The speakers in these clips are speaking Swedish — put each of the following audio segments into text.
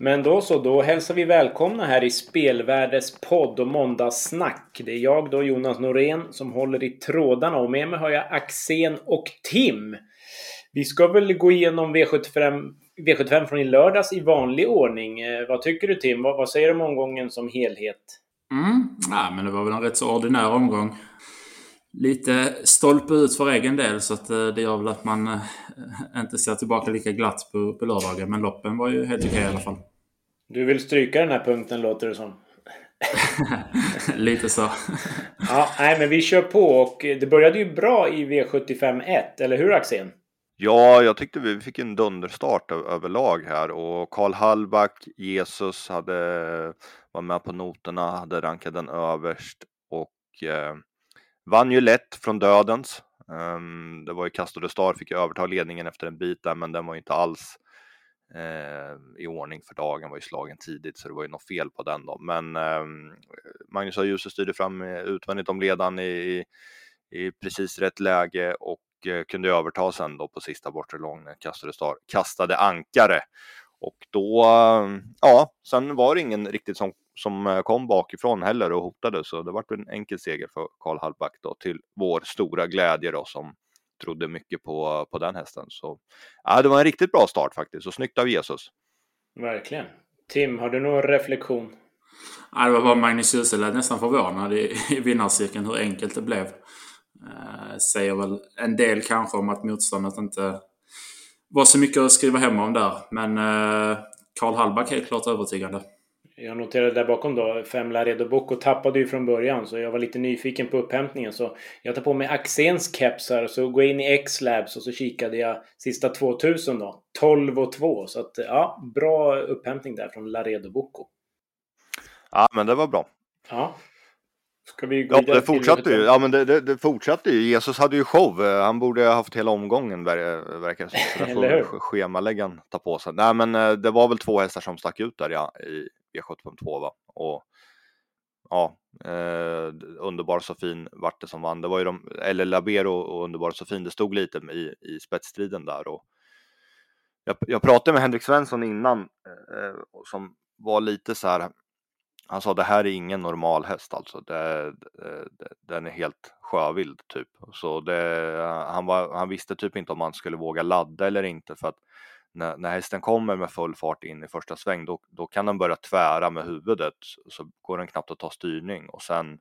Men då så, då hälsar vi välkomna här i Spelvärdes podd och måndagssnack. Det är jag då, Jonas Norén, som håller i trådarna och med mig har jag Axén och Tim. Vi ska väl gå igenom V75, V75 från i lördags i vanlig ordning. Eh, vad tycker du Tim? Vad, vad säger du om omgången som helhet? Mm, ja, men det var väl en rätt så ordinär omgång. Lite stolpe ut för egen del så att eh, det gör väl att man eh, inte ser tillbaka lika glatt på, på lördagen. Men loppen var ju helt okej i alla fall. Du vill stryka den här punkten låter det som. Lite så. ja, nej men vi kör på och det började ju bra i V75 1, eller hur Axén? Ja, jag tyckte vi fick en dunderstart överlag här och Karl Hallback, Jesus hade var med på noterna, hade rankat den överst och eh, vann ju lätt från dödens. Um, det var ju Castor Star fick överta ledningen efter en bit där, men den var ju inte alls eh, Ehm, i ordning för dagen, var ju slagen tidigt så det var ju något fel på den då. Men eh, Magnus har ljuset styrde fram eh, utvändigt om ledan i, i precis rätt läge och eh, kunde överta sen då på sista bortre lång när kastade, Star kastade ankare. Och då, ehm, ja, sen var det ingen riktigt som, som eh, kom bakifrån heller och hotade, så det var en enkel seger för Karl Hallback då till vår stora glädje då som trodde mycket på, på den hästen. Så ja, det var en riktigt bra start faktiskt och snyggt av Jesus. Verkligen. Tim, har du någon reflektion? Ja, det var bara Magnus Djuse lät nästan förvånad i, i vinnarcirkeln hur enkelt det blev. Eh, säger väl en del kanske om att motståndet inte var så mycket att skriva hem om där. Men eh, Karl Hallback helt klart övertygande. Jag noterade där bakom då, fem Laredo Bocco tappade ju från början så jag var lite nyfiken på upphämtningen så jag tar på mig Axéns keps här och så går jag in i X-Labs och så kikade jag sista 2000 då. 12 och 2 så att ja, bra upphämtning där från Laredo Bocco. Ja, men det var bra. Ja. Ska vi gå ja, det fortsatte ju. Ja, men det, det, det, fortsatte ju. Jesus hade ju show. Han borde ha haft hela omgången verkar det som. Så där får schemaläggaren ta på sig. Nej, men eh, det var väl två hästar som stack ut där ja, i V752 va. Och ja, eh, Underbar Sofin vart det som vann. Det var ju de, eller Labero och Underbar Sofin. Det stod lite i, i spetsstriden där och jag, jag pratade med Henrik Svensson innan eh, som var lite så här han sa det här är ingen normal häst alltså. Det, det, den är helt sjövild typ. Så det, han, var, han visste typ inte om han skulle våga ladda eller inte för att när, när hästen kommer med full fart in i första sväng då, då kan den börja tvära med huvudet så går den knappt att ta styrning och sen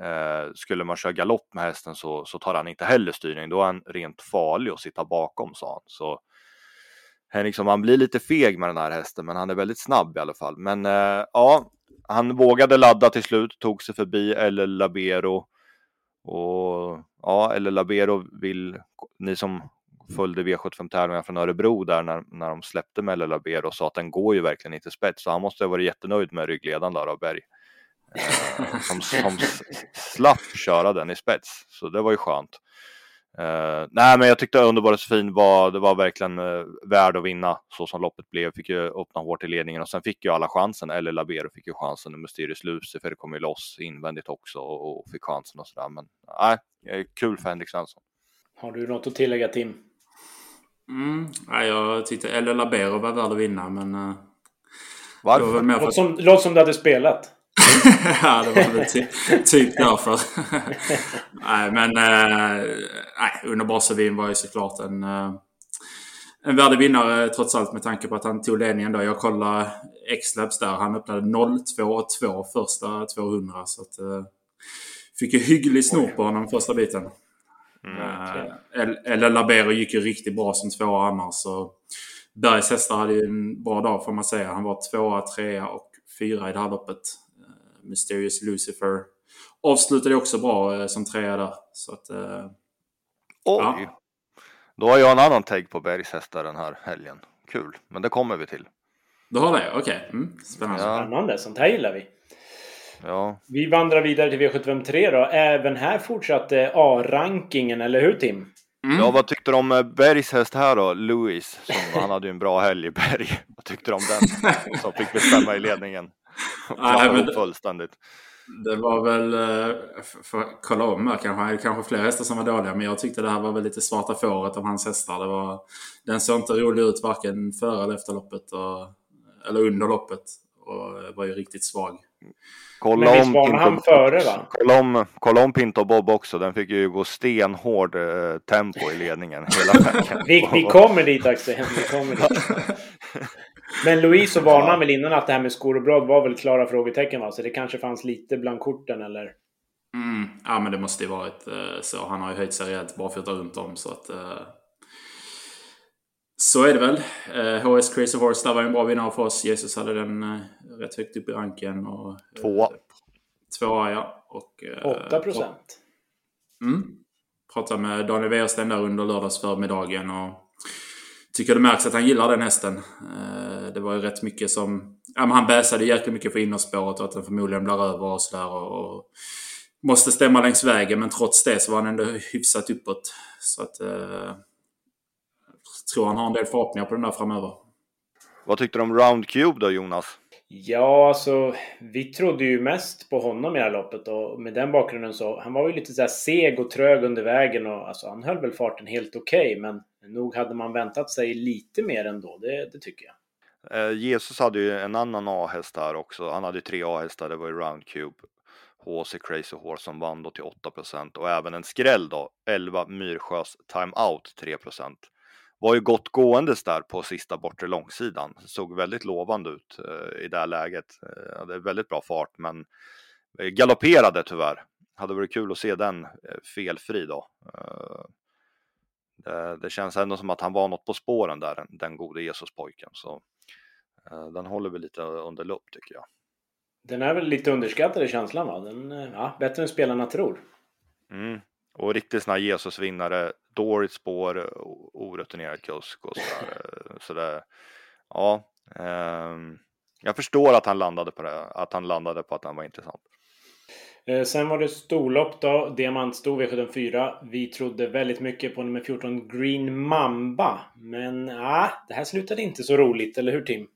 eh, skulle man köra galopp med hästen så, så tar han inte heller styrning. Då är han rent farlig att sitta bakom sa han. Så eh, liksom, han blir lite feg med den här hästen, men han är väldigt snabb i alla fall. Men eh, ja, han vågade ladda till slut, tog sig förbi eller Labero. Och ja, eller Labero vill, ni som följde V75-tävlingar från Örebro där när, när de släppte Melle Labero och sa att den går ju verkligen inte spets, så han måste ha varit jättenöjd med ryggledaren där av Berg. Eh, som, som slapp köra den i spets, så det var ju skönt. Uh, nej, men jag tyckte Underbara Sofin var, det var verkligen uh, värd att vinna så som loppet blev. Fick ju öppna hårt i ledningen och sen fick ju alla chansen. Eller Labero fick ju chansen och Mysterious Lucifer kom ju loss invändigt också och, och fick chansen och sådär. Men nej, uh, kul för Henrik Svensson. Har du något att tillägga Tim? Mm, nej, jag tyckte eller Labero var värd att vinna, men... Uh, Varför? Låt som, låt som du hade spelat. ja, det var väl ty typ därför. nej, men eh, nej, Underbar Sevin var ju såklart en, eh, en värdig vinnare trots allt med tanke på att han tog ledningen då. Jag kollade X-Labs där. Han öppnade 0-2-2 första 200. Så att, eh, fick ju hygglig snor på honom första biten. Mm, eh, eller Labero gick ju riktigt bra som tvåa annars. Så Bergs hästar hade ju en bra dag får man säga. Han var tvåa, trea och fyra i det här loppet. Mysterious Lucifer avslutade också bra eh, som trea där. Så att, eh, Oj! Ja. Då har jag en annan take på bergshästar den här helgen. Kul, men det kommer vi till. Du har det? Okej. Okay. Mm, spännande. Ja. Spännande, sånt här gillar vi. Ja. Vi vandrar vidare till V753 då. Även här fortsatte A-rankingen, eller hur Tim? Mm. Ja, vad tyckte du om eh, Bergs häst här då, Louis? Som, han hade ju en bra helg i Berg. Vad tyckte du om den? Som fick bestämma i ledningen. Nej, men fullständigt. Det var väl, eh, för att kolla om här kanske, kanske fler hästar som var dåliga, men jag tyckte det här var väl lite svarta fåret av hans hästar. Det var, den såg inte rolig ut varken före eller efter loppet. Och, eller under loppet. Och var ju riktigt svag. Kolla Men visst var han före va? Kolla om, kolla om Pinto Bob också. Den fick ju gå stenhård eh, tempo i ledningen hela vägen. vi, vi kommer dit Axel. Vi kommer dit. Men Louise så varnade ja. väl innan att det här med skor och bröd var väl klara frågetecken va? Så det kanske fanns lite bland korten eller? Mm, ja men det måste ju varit eh, så. Han har ju höjt sig rejält barfota runt om så att... Eh, så är det väl. HS eh, Crazy Horse där var en bra vinnare för oss. Jesus hade den rätt högt upp i ranken. Och, tvåa. Tvåa ja. Och, 8 procent. Mm. Pratade med Daniel Wäjersten där under lördagsförmiddagen och tycker det märks att han gillar den hästen. Det var ju rätt mycket som... Ja, men han bäsade jäkligt mycket för innerspåret och att den förmodligen blir över och sådär. Och, och måste stämma längs vägen men trots det så var han ändå hyfsat uppåt. Så att... Eh, jag tror han har en del förhoppningar på den där framöver. Vad tyckte du om Round Cube då Jonas? Ja, alltså vi trodde ju mest på honom i det här loppet och med den bakgrunden så han var ju lite så här seg och trög under vägen och alltså han höll väl farten helt okej okay, men nog hade man väntat sig lite mer ändå, det, det tycker jag. Eh, Jesus hade ju en annan A-häst här också. Han hade tre A-hästar, det var ju Round Cube. HC Crazy Horse som vann då till 8% och även en skräll då, 11 Myrsjös Time Out 3 var ju gott gåendes där på sista bortre långsidan. Såg väldigt lovande ut eh, i det här läget. Eh, hade väldigt bra fart men eh, galopperade tyvärr. Hade varit kul att se den eh, felfri då. Det, det, känns ändå som att han var något på spåren där, den, den gode Jesus-pojken. Så den håller vi lite under lupp tycker jag. Den är väl lite underskattad i känslan va? Den, ja, bättre än spelarna tror. Mm. Och riktigt sån här Jesus-vinnare, dåligt spår, orutinerad kusk och sådär. Eh, så det, ja, eh, jag förstår att han landade på det, att han landade på att den var intressant. Eh, sen var det storlopp då, diamantsto V74. Vi trodde väldigt mycket på nummer 14 Green Mamba. Men ah, det här slutade inte så roligt, eller hur Tim?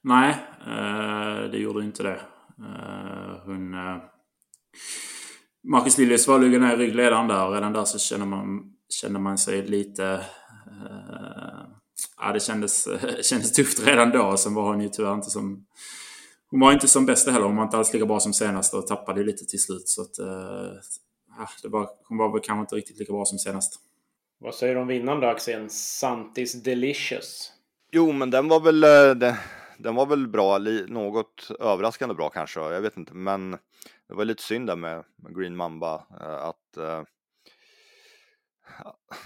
Nej, eh, det gjorde inte det. Eh, hon... Marcus Liljes var ner i ryggledaren där och redan där så känner man, känner man sig lite... Eh, ja, det kändes, kändes tufft redan då. Sen var hon ju tyvärr inte som... Hon var inte som bästa heller. Hon var inte alls lika bra som senast och tappade lite till slut. Så att, eh, det var, hon var väl kanske inte riktigt lika bra som senast. Vad säger du om vinnaren då, Axel? Santis Delicious? Jo, men den var väl... Eh, den var väl bra, något överraskande bra kanske, jag vet inte, men det var lite synd där med, med Green Mamba eh, att eh,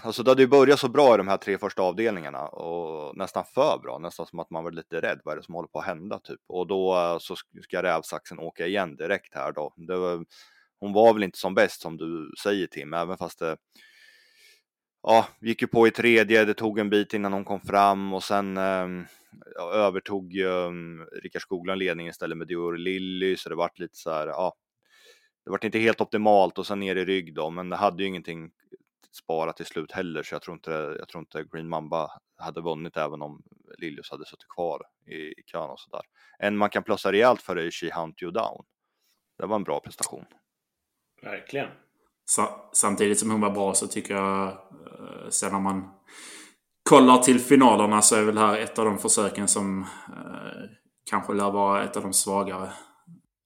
Alltså det hade ju börjat så bra i de här tre första avdelningarna och nästan för bra, nästan som att man var lite rädd. Vad är det som håller på att hända typ? Och då eh, så ska rävsaxen åka igen direkt här då. Var, hon var väl inte som bäst som du säger Tim, även fast det ja, gick ju på i tredje, det tog en bit innan hon kom fram och sen eh, övertog ju um, Rickard Skoglund ledningen istället med Dior Lilly, så det vart lite så här, ja, det vart inte helt optimalt och sen ner i rygg då, men det hade ju ingenting sparat till slut heller, så jag tror inte, jag tror inte Green Mamba hade vunnit även om Lilius hade suttit kvar i, i kön och sådär. En man kan plussa rejält för är She Hunt You Down. Det var en bra prestation. Verkligen. Samtidigt som hon var bra så tycker jag, eh, sen när man kollar till finalerna så är väl här ett av de försöken som eh, kanske lär vara ett av de svagare.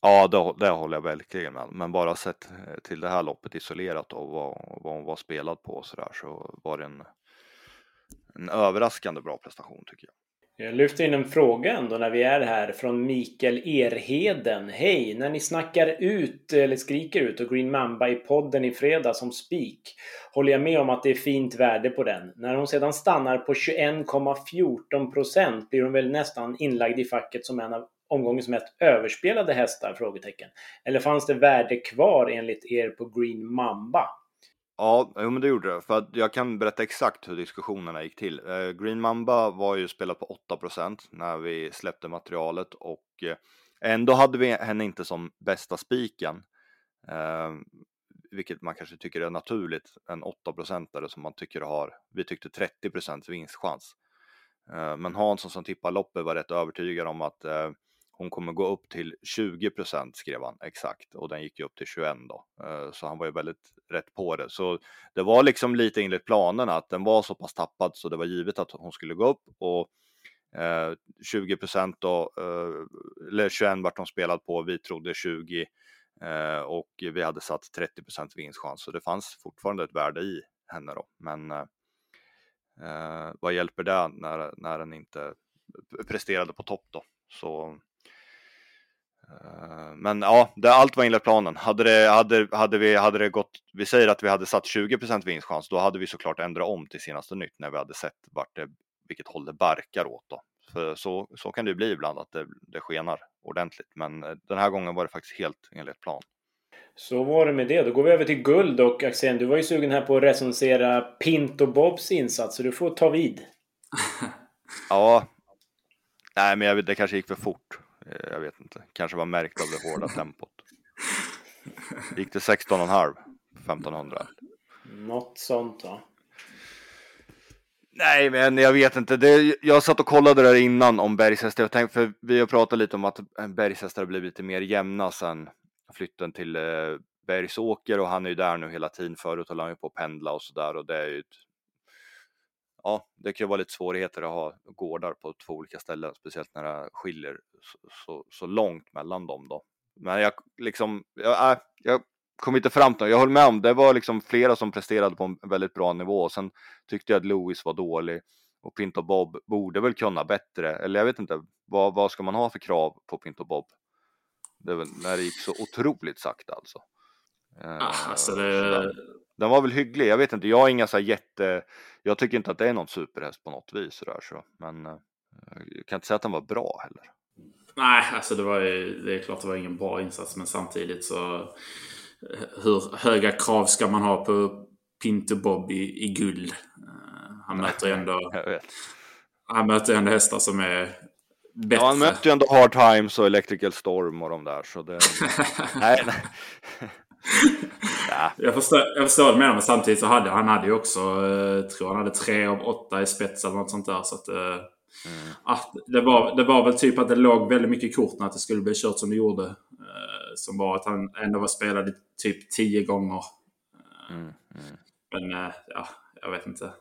Ja, det, det håller jag verkligen med. Men bara sett eh, till det här loppet isolerat och vad, vad hon var spelad på och så där så var det en, en överraskande bra prestation tycker jag. Jag lyfter in en fråga ändå när vi är här från Mikael Erheden. Hej! När ni snackar ut eller skriker ut och Green Mamba i podden i fredag som spik håller jag med om att det är fint värde på den. När hon sedan stannar på 21,14 procent blir hon väl nästan inlagd i facket som en av omgångens mest överspelade hästar? Frågetecken. Eller fanns det värde kvar enligt er på Green Mamba? Ja, men det gjorde det. För att jag kan berätta exakt hur diskussionerna gick till. Eh, Green Mamba var ju spelad på 8% när vi släppte materialet och eh, ändå hade vi henne inte som bästa spiken. Ehm, vilket man kanske tycker är naturligt, en 8-procentare som man tycker har, vi tyckte 30% vinstchans. Eh, men Hansson som tippar loppet var rätt övertygad om att hon kommer gå upp till 20 procent skrev han exakt och den gick ju upp till 21 då. Eh, så han var ju väldigt rätt på det. Så det var liksom lite enligt planerna att den var så pass tappad så det var givet att hon skulle gå upp och eh, 20 procent då, eh, eller 21 vart de spelat på, vi trodde 20 och vi hade satt 30 procent vinstchans så det fanns fortfarande ett värde i henne då. Men vad hjälper det när, när den inte presterade på topp då? Så men ja, det, allt var enligt planen. Hade det, hade, hade, vi, hade det gått, vi säger att vi hade satt 20% vinstchans, då hade vi såklart ändrat om till senaste nytt när vi hade sett vart det, vilket håll det barkar åt. Då. För så, så kan det bli ibland att det, det skenar ordentligt, men eh, den här gången var det faktiskt helt enligt plan. Så var det med det. Då går vi över till guld och Axén, du var ju sugen här på att recensera Pinto Bobs insats, så du får ta vid. ja, nej men jag vet, det kanske gick för fort. Eh, jag vet inte, kanske var märkt av det hårda tempot. Gick det 16,5 1500? Något sånt va? Nej, men jag vet inte. Det, jag satt och kollade där innan om bergshästar. Jag tänkte, för vi har pratat lite om att bergshästar har blivit lite mer jämna sedan flytten till eh, Bergsåker och han är ju där nu hela tiden. Förut höll han ju på att pendla och sådär och det är ju ett ja, det kan ju vara lite svårigheter att ha gårdar på två olika ställen, speciellt när det skiljer så, så, så långt mellan dem då. Men jag liksom, jag, äh, jag kom inte fram till Jag höll med om det var liksom flera som presterade på en väldigt bra nivå. och Sen tyckte jag att Louis var dålig och Pinto Bob borde väl kunna bättre. Eller jag vet inte, vad, vad ska man ha för krav på Pinto Bob? Det väl, när det gick så otroligt sakta alltså. Ah, alltså det, den var väl hygglig. Jag vet inte, jag har inga så jätte... Jag tycker inte att det är någon superhäst på något vis sådär så. Men uh, jag kan inte säga att den var bra heller. Nej, alltså det var ju, det är klart det var ingen bra insats men samtidigt så eh, hur höga krav ska man ha på Pinto Bob i, i guld? Uh, han möter ju ändå han möter ändå hästar som är bättre. Ja, han möter ju ändå Hard Times och Electrical Storm och de där så det... nej, nej. Ja. jag, förstår, jag förstår det med men samtidigt så hade han hade ju också, eh, tror han hade tre av åtta i spets eller något sånt där. Så att, eh, mm. att det, var, det var väl typ att det låg väldigt mycket i korten att det skulle bli kört som det gjorde. Eh, som var att han ändå var spelad typ tio gånger. Mm. Mm. Men ja, jag vet inte.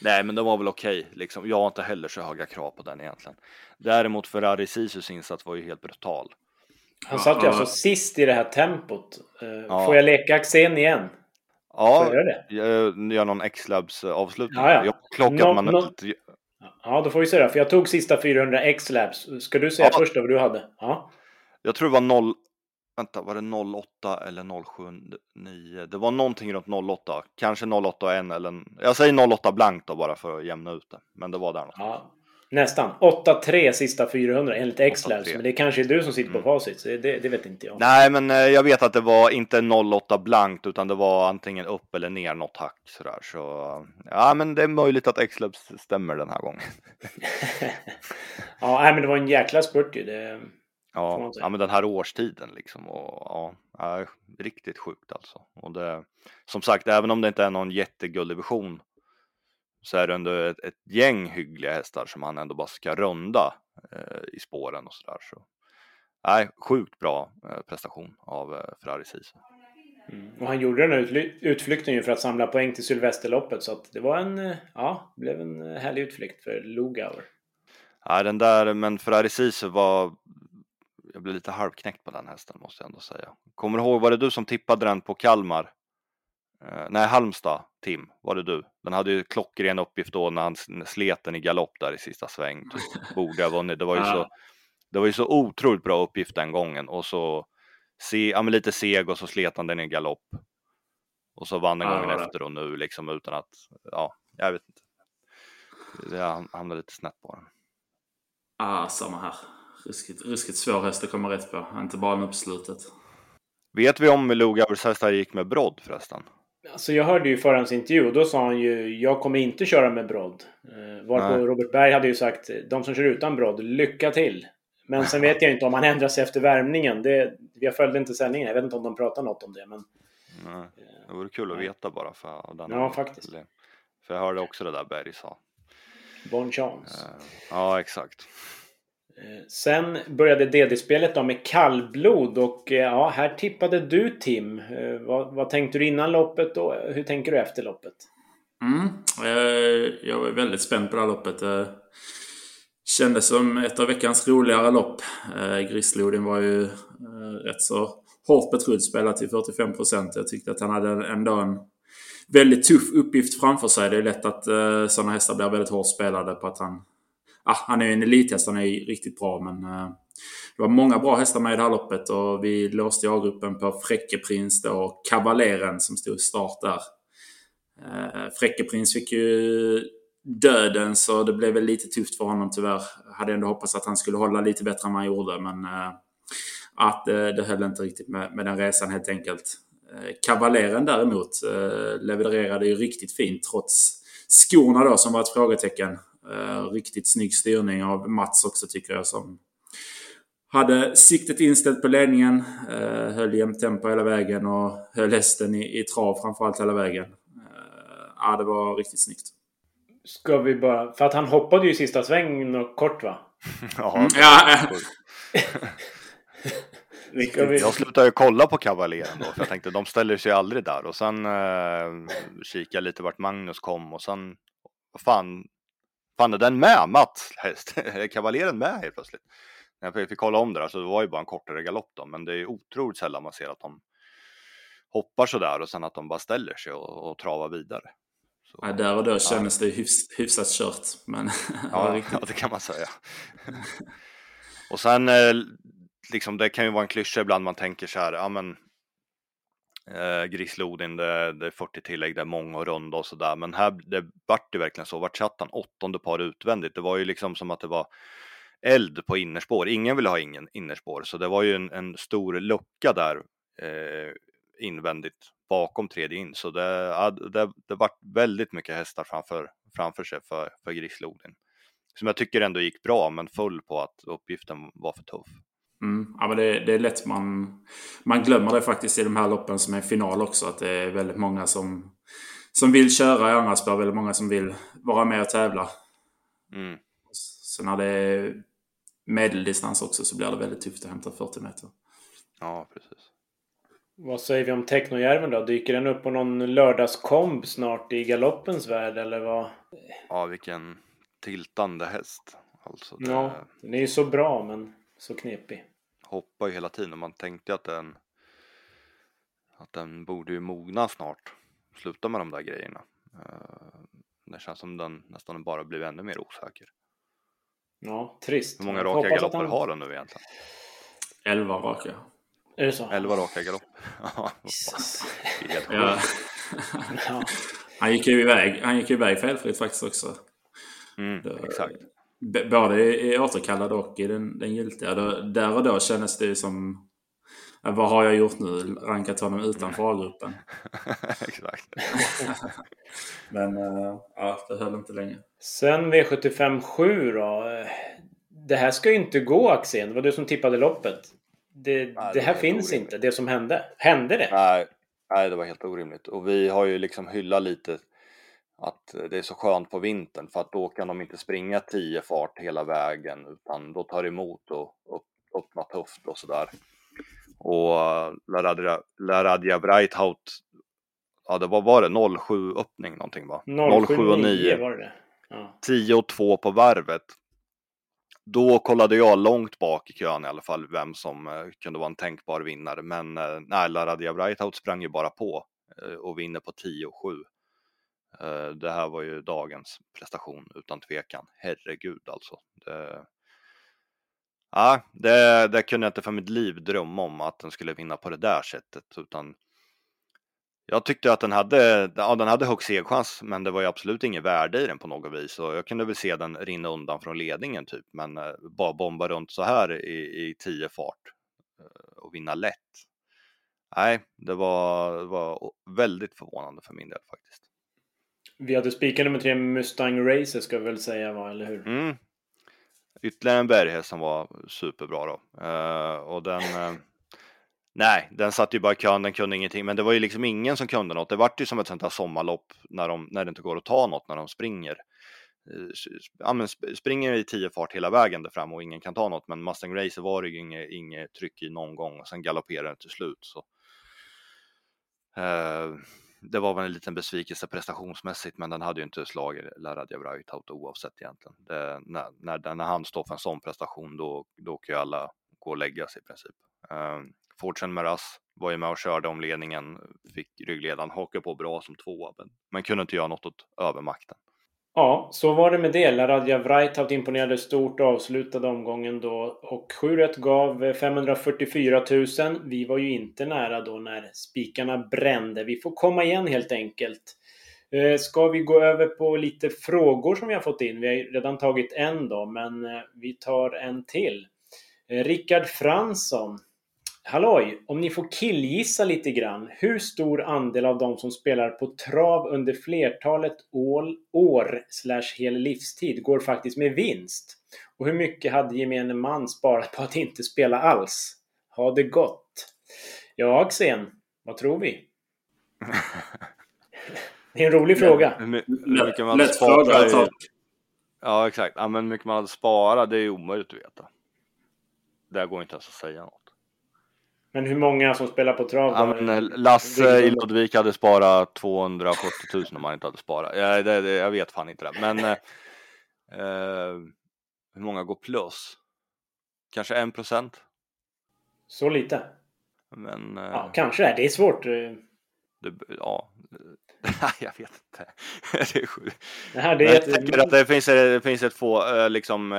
Nej, men det var väl okej. Okay, liksom. Jag har inte heller så höga krav på den egentligen. Däremot Ferrari Sisus insats var ju helt brutal. Han satt ju alltså sist i det här tempot. Eh, ja. Får jag leka Axén igen? Ja, gör någon X-labs eh, avslutning. Ja, ja. Jag klockat no, man no... Ja, då får vi se det. För jag tog sista 400 X-labs. Ska du säga ja. först vad du hade? Ja. Jag tror det var 0... Vänta, var det 08 eller 079? Det var någonting runt 08. Kanske 08 och 1 eller... Jag säger 08 blankt då bara för att jämna ut det. Men det var där någonstans. Ja. Nästan. 8-3 sista 400 enligt X-Labs. Men det kanske är du som sitter på mm. facit. Så det, det, vet inte jag. Nej, men eh, jag vet att det var inte 08 blankt utan det var antingen upp eller ner något hack sådär. Så ja, men det är möjligt att X-Labs stämmer den här gången. ja, nej, men det var en jäkla spurt ju. Det... Ja, ja, men den här årstiden liksom. Och, ja, riktigt sjukt alltså. Och det, som sagt, även om det inte är någon jättegulddivision så är det ändå ett, ett gäng hyggliga hästar som han ändå bara ska runda eh, i spåren och sådär. Så, nej, sjukt bra eh, prestation av eh, Ferrari Sisu. Mm. Och han gjorde den här utflykten ju för att samla poäng till Sylvesterloppet så att det var en, eh, ja, blev en eh, härlig utflykt för Lugauer. Ja, den där, men Ferrari Sisu var, jag blev lite halvknäckt på den hästen måste jag ändå säga. Kommer du ihåg, var det du som tippade den på Kalmar? Uh, nej, Halmstad, Tim, var det du? Den hade ju klockren uppgift då när han slet den i galopp där i sista sväng. Typ. Borde ha vunnit. Det var ju, så, det var ju så otroligt bra uppgift den gången och så se, ja, men lite seg och så slet han den i galopp. Och så vann den gången ja, efter och nu liksom utan att, ja, jag vet inte. Det hamnade lite snett på den. Ah, samma här. Ruskigt, ruskigt svår häst att komma rätt på, inte bara nu på slutet. Vet vi om Lugauers hästar gick med brodd förresten? Alltså jag hörde ju förhandsintervju och då sa han ju jag kommer inte köra med brodd. Eh, varpå Robert Berg hade ju sagt de som kör utan brodd, lycka till. Men sen vet jag inte om han ändrar sig efter värmningen. Det, jag följde inte sändningen. Jag vet inte om de pratar något om det. Men, Nej, det vore kul att veta bara. För den ja, faktiskt. För jag hörde också det där Berg sa. Bon chance. Eh, ja, exakt. Eh, sen började DD-spelet då med kallblod och eh, ja, här tippade du Tim. Eh, vad, vad tänkte du innan loppet och hur tänker du efter loppet? Mm, jag var väldigt spänd på det här loppet. Kändes som ett av veckans roligare lopp. Grisslodin var ju rätt så hårt betrodd, spelad till 45 procent. Jag tyckte att han hade ändå en väldigt tuff uppgift framför sig. Det är lätt att sådana hästar blir väldigt hårt spelade på att han... Ah, han är ju en elithäst, han är riktigt bra men... Eh, det var många bra hästar med i det här loppet och vi låste i A-gruppen på Fräckeprins och Kavaleren som stod start där. Eh, Fräckeprins fick ju döden så det blev väl lite tufft för honom tyvärr. Hade ändå hoppats att han skulle hålla lite bättre än vad han gjorde men eh, att eh, det höll inte riktigt med, med den resan helt enkelt. Eh, Kavaleren däremot eh, levererade ju riktigt fint trots skorna då som var ett frågetecken. Eh, riktigt snygg styrning av Mats också tycker jag som hade siktet inställt på ledningen, eh, höll jämnt tempo hela vägen och höll hästen i, i trav framförallt hela vägen. Eh, ja, det var riktigt snyggt. Ska vi bara... För att han hoppade ju i sista sväng något kort va? Ja, Mm, ja. Ska vi... Jag slutade ju kolla på kavaleren då, för jag tänkte de ställer sig aldrig där. Och sen eh, kikade jag lite vart Magnus kom och sen, vad fan, fan är den med? Mats? Är kavaleren med helt plötsligt? När jag fick kolla om det där så det var ju bara en kortare galopp då, men det är otroligt sällan man ser att de hoppar sådär och sen att de bara ställer sig och, och travar vidare. Så, Ja, där och då kändes det hyfs, hyfsat kört. Men Ja, ja, det kan man säga. och sen, eh, liksom, det kan ju vara en klyscha ibland man tänker så här, ja men eh, Grislodin, det, det är 40 tillägg, det är många och runda och sådär, men här det vart det verkligen så, vart satt han åttonde par utvändigt? Det var ju liksom som att det var eld på innerspår, ingen ville ha ingen innerspår, så det var ju en, en stor lucka där eh, invändigt bakom tredje in, så det, ja, det, det vart väldigt mycket hästar framför, framför sig för, för Grislodin. Som jag tycker ändå gick bra, men full på att uppgiften var för tuff. Mm. Ja, men det, det är lätt man, man glömmer det faktiskt i de här loppen som är final också. Att det är väldigt många som, som vill köra i andra spår. Väldigt många som vill vara med och tävla. Mm. Så när det är medeldistans också så blir det väldigt tufft att hämta 40 meter. Ja, precis. Vad säger vi om Technojärven då? Dyker den upp på någon lördagskomb snart i galoppens värld eller vad? Ja, vilken tiltande häst. Alltså, det Ja, den är ju så bra men så knepig. hoppar ju hela tiden och man tänkte att den att den borde ju mogna snart. Sluta med de där grejerna. Eh, Det känns som den nästan bara blivit ännu mer osäker. Ja, trist. Hur många raka galopper han- har den nu egentligen? 11 raka. Är det så? 11 raka galopp. Ja, det han gick ju iväg, han gick iväg felfritt faktiskt också. Mm, exakt. Både i återkallad och i den, den giltiga. Då, där och då kändes det som... Vad har jag gjort nu? Rankat honom utanför A-gruppen. exakt. Men äh, ja, det höll inte länge. Sen V75 7 då. Det här ska ju inte gå Axén. Det var du som tippade loppet. Det, det det här finns orimligt. inte. Det som hände. Hände det? Nej, nej, det var helt orimligt. Och vi har ju liksom hyllat lite att det är så skönt på vintern för att då kan de inte springa 10 fart hela vägen utan då tar det emot och upp, öppna tufft och sådär. Och uh, Laradja, Laradja Breithout, ja det var, var det 07 öppning någonting va? 07 och 9. var det ja. 10 och 2 på varvet. Då kollade jag långt bak i kön i alla fall vem som eh, kunde vara en tänkbar vinnare. Men eh, nej, Laradja Breithout sprang ju bara på eh, och vinner på 10 och 7. Eh, det här var ju dagens prestation utan tvekan. Herregud alltså. Det, ja, det, det kunde jag inte för mitt liv drömma om att den skulle vinna på det där sättet. Utan jag tyckte att den hade, ja, den hade hög segchans, men det var ju absolut inget värde i den på något vis. Och jag kunde väl se den rinna undan från ledningen typ, men eh, bara bomba runt så här i, i 10 fart eh, och vinna lätt. Nej, det var, det var väldigt förvånande för min del faktiskt. Vi hade spikat nummer tre Mustang Racer ska vi väl säga va, eller hur? Mm. Ytterligare en berghäst som var superbra då. Uh, och den, Uh, nej, den satt ju bara i kön, den kunde ingenting. Men det var ju liksom ingen som kunde något. Det vart ju som ett sånt här sommarlopp när, de, när det inte går att ta något när de springer. Eh, ja, men springer i tio fart hela vägen där fram och ingen kan ta något. Men Mustang Racer var det ju inget, inget tryck i någon gång och sen galopperade den till slut. Så. Det var väl en liten besvikelse prestationsmässigt, men den hade ju inte slagit Laradja Vrajtaut oavsett egentligen. Det, när, när, när han står för en sån prestation, då, då kan ju alla gå och lägga sig i princip. Um, Fortune Meras var ju med och körde om ledningen, fick ryggledaren haka på bra som tvåa, men, men kunde inte göra något åt övermakten. Ja, så var det med det. Laradja Vrajtaut imponerade stort och avslutade omgången då. Och 7 gav 544 000. Vi var ju inte nära då när spikarna brände. Vi får komma igen helt enkelt. Eh, ska vi gå över på lite frågor som vi har fått in? Vi har redan tagit en då, men eh, vi tar en till. Eh, Rickard Fransson Halloj! Om ni får killgissa lite grann. Hur stor andel av de som spelar på trav under flertalet år slash hel livstid går faktiskt med vinst? Och hur mycket hade gemene man sparat på att inte spela alls? Ha det gott! Ja, Axén, vad tror vi? det är en rolig fråga. Lätt fråga. Ja, exakt. Ja, men hur mycket man hade sparat, det är omöjligt att veta. Det går inte ens att säga något. Men hur många som spelar på trav? Ja, men eh, Lasse i Ludvik hade sparat 270 000 om han inte hade sparat. Jag, det, det, jag vet fan inte det. Men eh, eh, hur många går plus? Kanske en procent? Så lite? Men, eh, ja, kanske det. Det är svårt. Eh. Det, ja, jag vet inte. det är sjukt. Det här, det är jag tänker att det finns, det finns ett, få, liksom,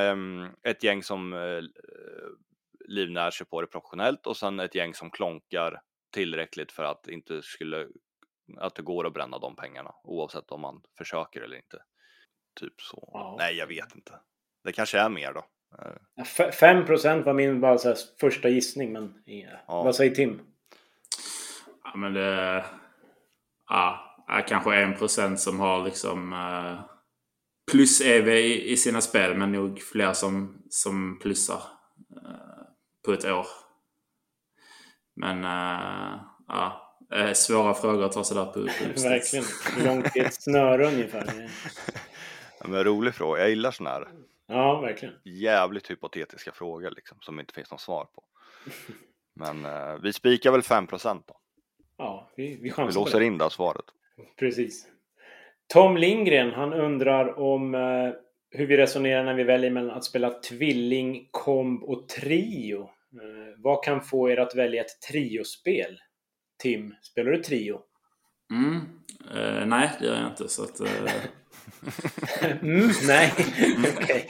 ett gäng som livnär sig på det professionellt och sen ett gäng som klonkar tillräckligt för att inte skulle att det går att bränna de pengarna oavsett om man försöker eller inte. Typ så. Wow. Nej, jag vet inte. Det kanske är mer då. 5 procent var min bara så första gissning, men ja. vad säger Tim? Ja, men det... Ja, är kanske en procent som har liksom uh, plus-EV i, i, sina spel, men nog fler som, som plussar. På ett år. Men uh, ja, svåra frågor att ta sig där på, på Verkligen. Hur långt är ett snöre ungefär? ja, men rolig fråga. Jag gillar sådana här ja, verkligen. jävligt hypotetiska frågor liksom, som inte finns något svar på. Men uh, vi spikar väl 5 då. Ja, vi, vi chansar Vi låser in det svaret. Precis. Tom Lindgren, han undrar om uh, hur vi resonerar när vi väljer mellan att spela tvilling, komb och trio. Eh, vad kan få er att välja ett triospel? Tim, spelar du trio? Mm. Eh, nej, det gör jag inte. Så att, eh... mm, nej, okej.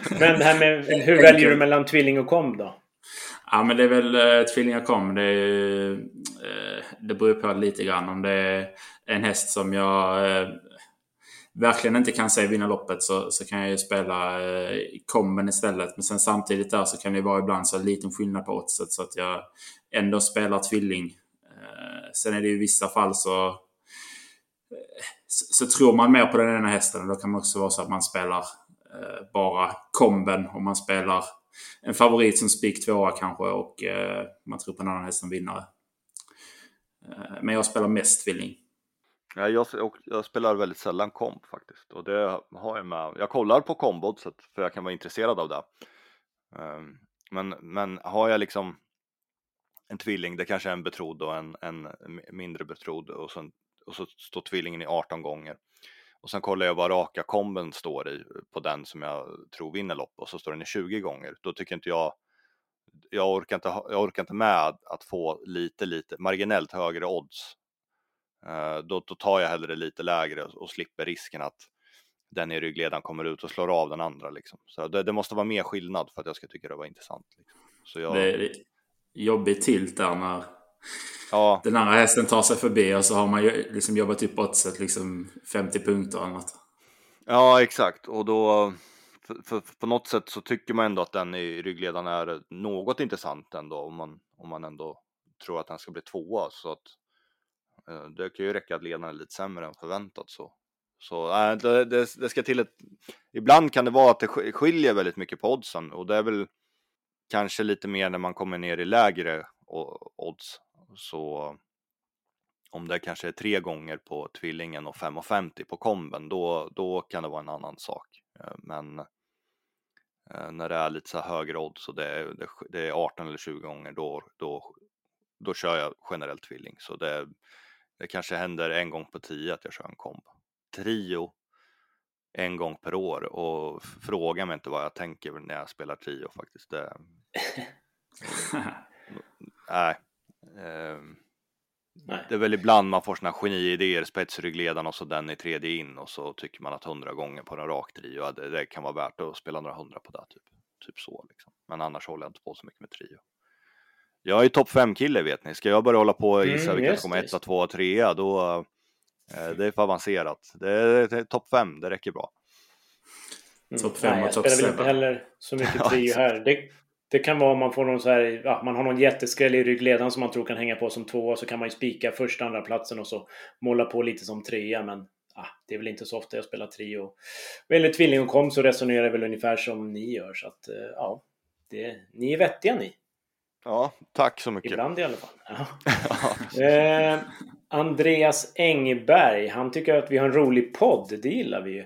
Okay. Men det här med, hur väljer du mellan tvilling och komb då? Ja, men det är väl eh, tvilling och komb. Det, eh, det beror på lite grann. Om det är en häst som jag eh, verkligen inte kan se vinna loppet så, så kan jag ju spela eh, komben istället. Men sen samtidigt där så kan det vara ibland så liten skillnad på oddset så att jag ändå spelar tvilling. Eh, sen är det ju i vissa fall så, eh, så, så tror man mer på den ena hästen. och Då kan man också vara så att man spelar eh, bara komben om man spelar en favorit som spik tvåa kanske och eh, man tror på en annan häst som vinnare. Eh, men jag spelar mest tvilling. Ja, jag, jag, spelar väldigt sällan komp faktiskt och det har jag med. Jag kollar på kombodset för jag kan vara intresserad av det. Um, men, men har jag liksom en tvilling, det kanske är en betrodd och en, en mindre betrodd och, sen, och så står tvillingen i 18 gånger. Och sen kollar jag vad raka komben står i på den som jag tror vinner lopp och så står den i 20 gånger. Då tycker inte jag jag orkar inte, jag orkar inte med att få lite, lite marginellt högre odds då, då tar jag hellre lite lägre och, slipper risken att den i ryggledaren kommer ut och slår av den andra. Liksom. Så det, det, måste vara mer skillnad för att jag ska tycka det var intressant. Liksom. Så jag... Det är jobbigt tilt där när ja. den andra hästen tar sig förbi och så har man ju liksom jobbat upp oddset liksom 50 punkter eller något. Ja, exakt. Och då för, för, på något sätt så tycker man ändå att den i ryggledaren är något intressant ändå om man, om man ändå tror att den ska bli tvåa. Så att Eh, Eh, det kan ju räcka att ledaren är lite sämre än förväntat så. Så äh, det, det, det, ska till ett... Ibland kan det vara att det skiljer väldigt mycket på oddsen och det är väl kanske lite mer när man kommer ner i lägre odds. Så om det kanske är tre gånger på tvillingen och 5,50 på komben, då, då kan det vara en annan sak. Eh, men eh, när det är lite så högre odds och det är, det är 18 eller 20 gånger, då, då, då kör jag generellt tvilling. Så det, det kanske händer en gång på tio att jag kör en komp. Trio en gång per år och fråga mig inte vad jag tänker när jag spelar trio faktiskt. Det... Nej. Um... Nej. Det är väl ibland man får såna geniidéer, spetsryggledaren och så den i tredje in och så tycker man att hundra gånger på en rak trio, det, det, kan vara värt att spela några hundra på det. Typ, typ så liksom. Men annars håller jag inte på så mycket med trio. Jag är topp fem kille vet ni. Ska jag börja hålla på och gissa mm, vilka som kommer etta, tvåa, trea då eh, det är för avancerat. Det är, är topp fem, det räcker bra. Mm. Topp fem och topp 7. Jag spelar väl inte heller så mycket trio här. Det, det kan vara om man får någon så här, ja, man har någon jätteskräll i ryggledaren som man tror kan hänga på som tvåa så kan man ju spika första andra platsen och så måla på lite som trea men ah, det är väl inte så ofta jag spelar trio. Vad gäller tvilling och kom så resonerar jag väl ungefär som ni gör så att eh, ja, det, ni är vettiga ni. Ja, tack så mycket. Ibland i alla fall. Ja. eh, Andreas Engberg, han tycker att vi har en rolig podd. Det gillar vi ju.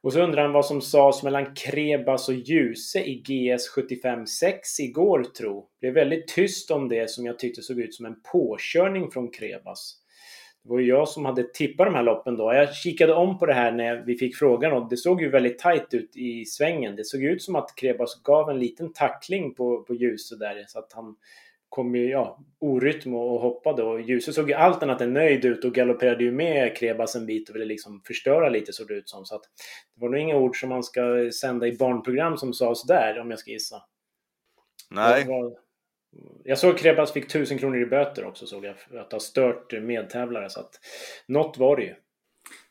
Och så undrar han vad som sades mellan Krebas och Ljuse i GS 75-6 igår tro. Det blev väldigt tyst om det som jag tyckte såg ut som en påkörning från Krebas. Det var ju jag som hade tippat de här loppen då. Jag kikade om på det här när vi fick frågan och det såg ju väldigt tajt ut i svängen. Det såg ut som att Krebas gav en liten tackling på, på Ljuse där så att han kom ju ja, orytm och hoppade och Ljuse såg ju allt annat än nöjd ut och galopperade ju med Krebas en bit och ville liksom förstöra lite såg det ut som. Så att det var nog inga ord som man ska sända i barnprogram som sades där om jag ska gissa. Nej. Var... Jag såg Krebas fick tusen kronor i böter också såg jag för att ha stört medtävlare så att något var det ju.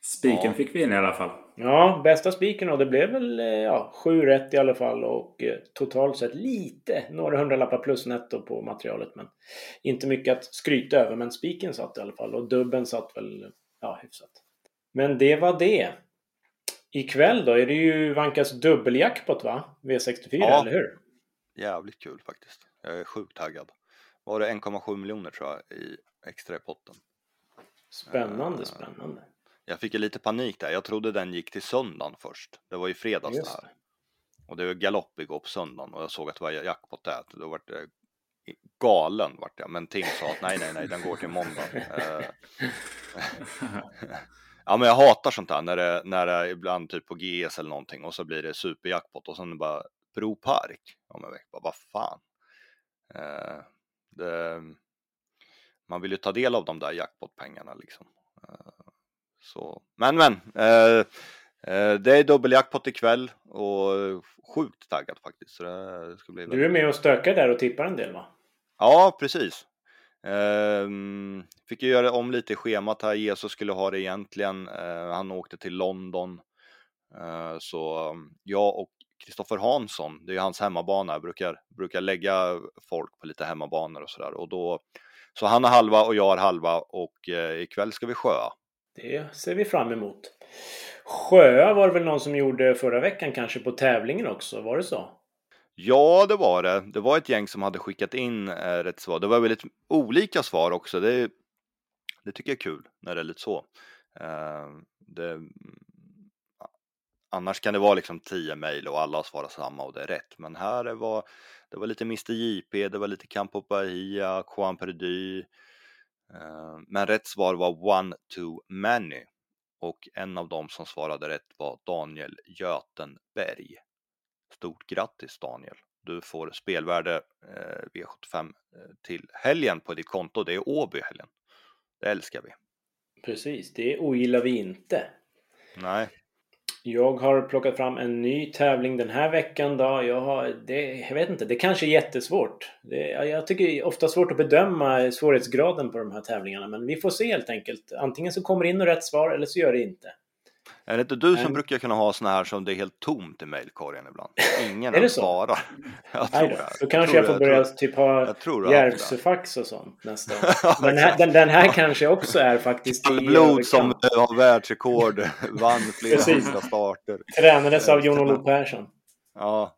Spiken ja. fick vi in i alla fall. Ja, bästa spiken och det blev väl eh, ja, sju rätt i alla fall och eh, totalt sett lite, några hundralappar plus netto på materialet men inte mycket att skryta över men spiken satt i alla fall och dubben satt väl ja, hyfsat. Men det var det. Ikväll då är det ju Vankas dubbeljackpot va? V64 ja. eller hur? Jävligt kul faktiskt. Jag är sjukt taggad. Var det 1,7 miljoner tror jag i extra i potten. Spännande, uh, spännande. Jag fick ju lite panik där. Jag trodde den gick till söndagen först. Det var ju fredags Just. det här. Och det var galopp igår på söndagen och jag såg att det var jackpot där. Då vart det galen vart jag. Men Tim sa att nej, nej, nej, den går till måndag. Eh, ja, men jag hatar sånt här när det, när det ibland typ på GS eller någonting och så blir det superjackpot och sen bara Bro Park om en vecka. Vad fan. Uh, det, man vill ju ta del av de där jackpotpengarna liksom. Uh, så, men men. Eh, eh, det är dubbeljackpot ikväll och sjukt taggad faktiskt. Så det ska bli du är med och stökar där och tippar en del va? Ja, precis. Eh, fick ju göra om lite i schemat här. Jesus skulle ha det egentligen. Eh, han åkte till London. Eh, så jag och Kristoffer Hansson, det är ju hans hemmabana, brukar, brukar lägga folk på lite hemmabanor och sådär. Och då, så han har halva och jag har halva och eh, ikväll ska vi sjöa. Det ser vi fram emot. Sjöa var det väl någon som gjorde förra veckan kanske på tävlingen också? Var det så? Ja, det var det. Det var ett gäng som hade skickat in eh, rätt svar. Det var väldigt olika svar också. Det, det tycker jag är kul när det är lite så. Eh, det, annars kan det vara liksom tio mejl och alla svarar samma och det är rätt. Men här det var det var lite Mr JP, det var lite Campo Bahia, Juan Perdy, Eh, men rätt svar var one too many och en av dem som svarade rätt var Daniel Götenberg. Stort grattis Daniel! Du får spelvärde eh, V75 eh, till helgen på ditt konto. Det är Åby helgen. Det älskar vi. Precis, det ogillar vi inte. Nej. Jag har plockat fram en ny tävling den här veckan. Då. Jag, har, det, jag vet inte, det kanske är jättesvårt. Det, jag tycker det är ofta svårt att bedöma svårighetsgraden på de här tävlingarna. Men vi får se helt enkelt. Antingen så kommer det in rätt svar eller så gör det inte. Är det inte du som brukar kunna ha såna här som det är helt tomt i mejlkorgen ibland? Ingen är det så? svarar. Jag tror det. Då kanske jag, jag får börja jag typ ha Järvsöfax och sånt nästa. Den här, den, den här kanske också är faktiskt i Blod som har världsrekord, vann flera hundra starter. Tränades av Jon-Olof Persson. Ja.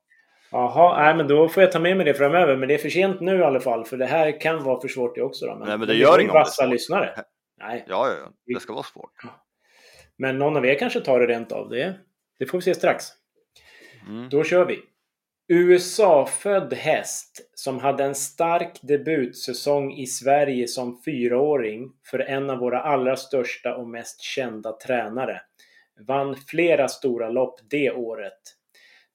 Jaha, nej men då får jag ta med mig det framöver. Men det är för sent nu i alla fall. För det här kan vara för svårt det också. Då. Men, nej men det gör inget vassa lyssnare. Nej. Ja, ja, det ska vara svårt. Men någon av er kanske tar det rent av. Det, det får vi se strax. Mm. Då kör vi. USA-född häst som hade en stark debutsäsong i Sverige som fyraåring för en av våra allra största och mest kända tränare. Vann flera stora lopp det året.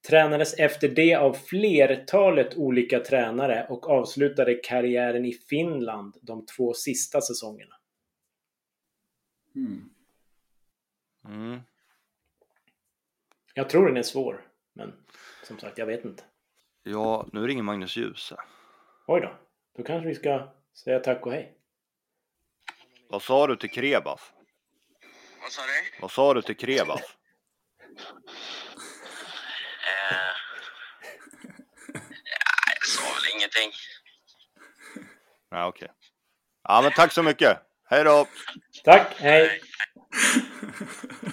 Tränades efter det av flertalet olika tränare och avslutade karriären i Finland de två sista säsongerna. Mm. Mm. Jag tror den är svår, men som sagt, jag vet inte. Ja, nu ringer Magnus Djuse. Oj då. Då kanske vi ska säga tack och hej. Vad sa du till Krebas? Vad sa du? Vad sa du till Krebas? Eh, ja, jag sa väl ingenting. Nej, okej. Ja, men tack så mycket. Hej då! Tack, hej!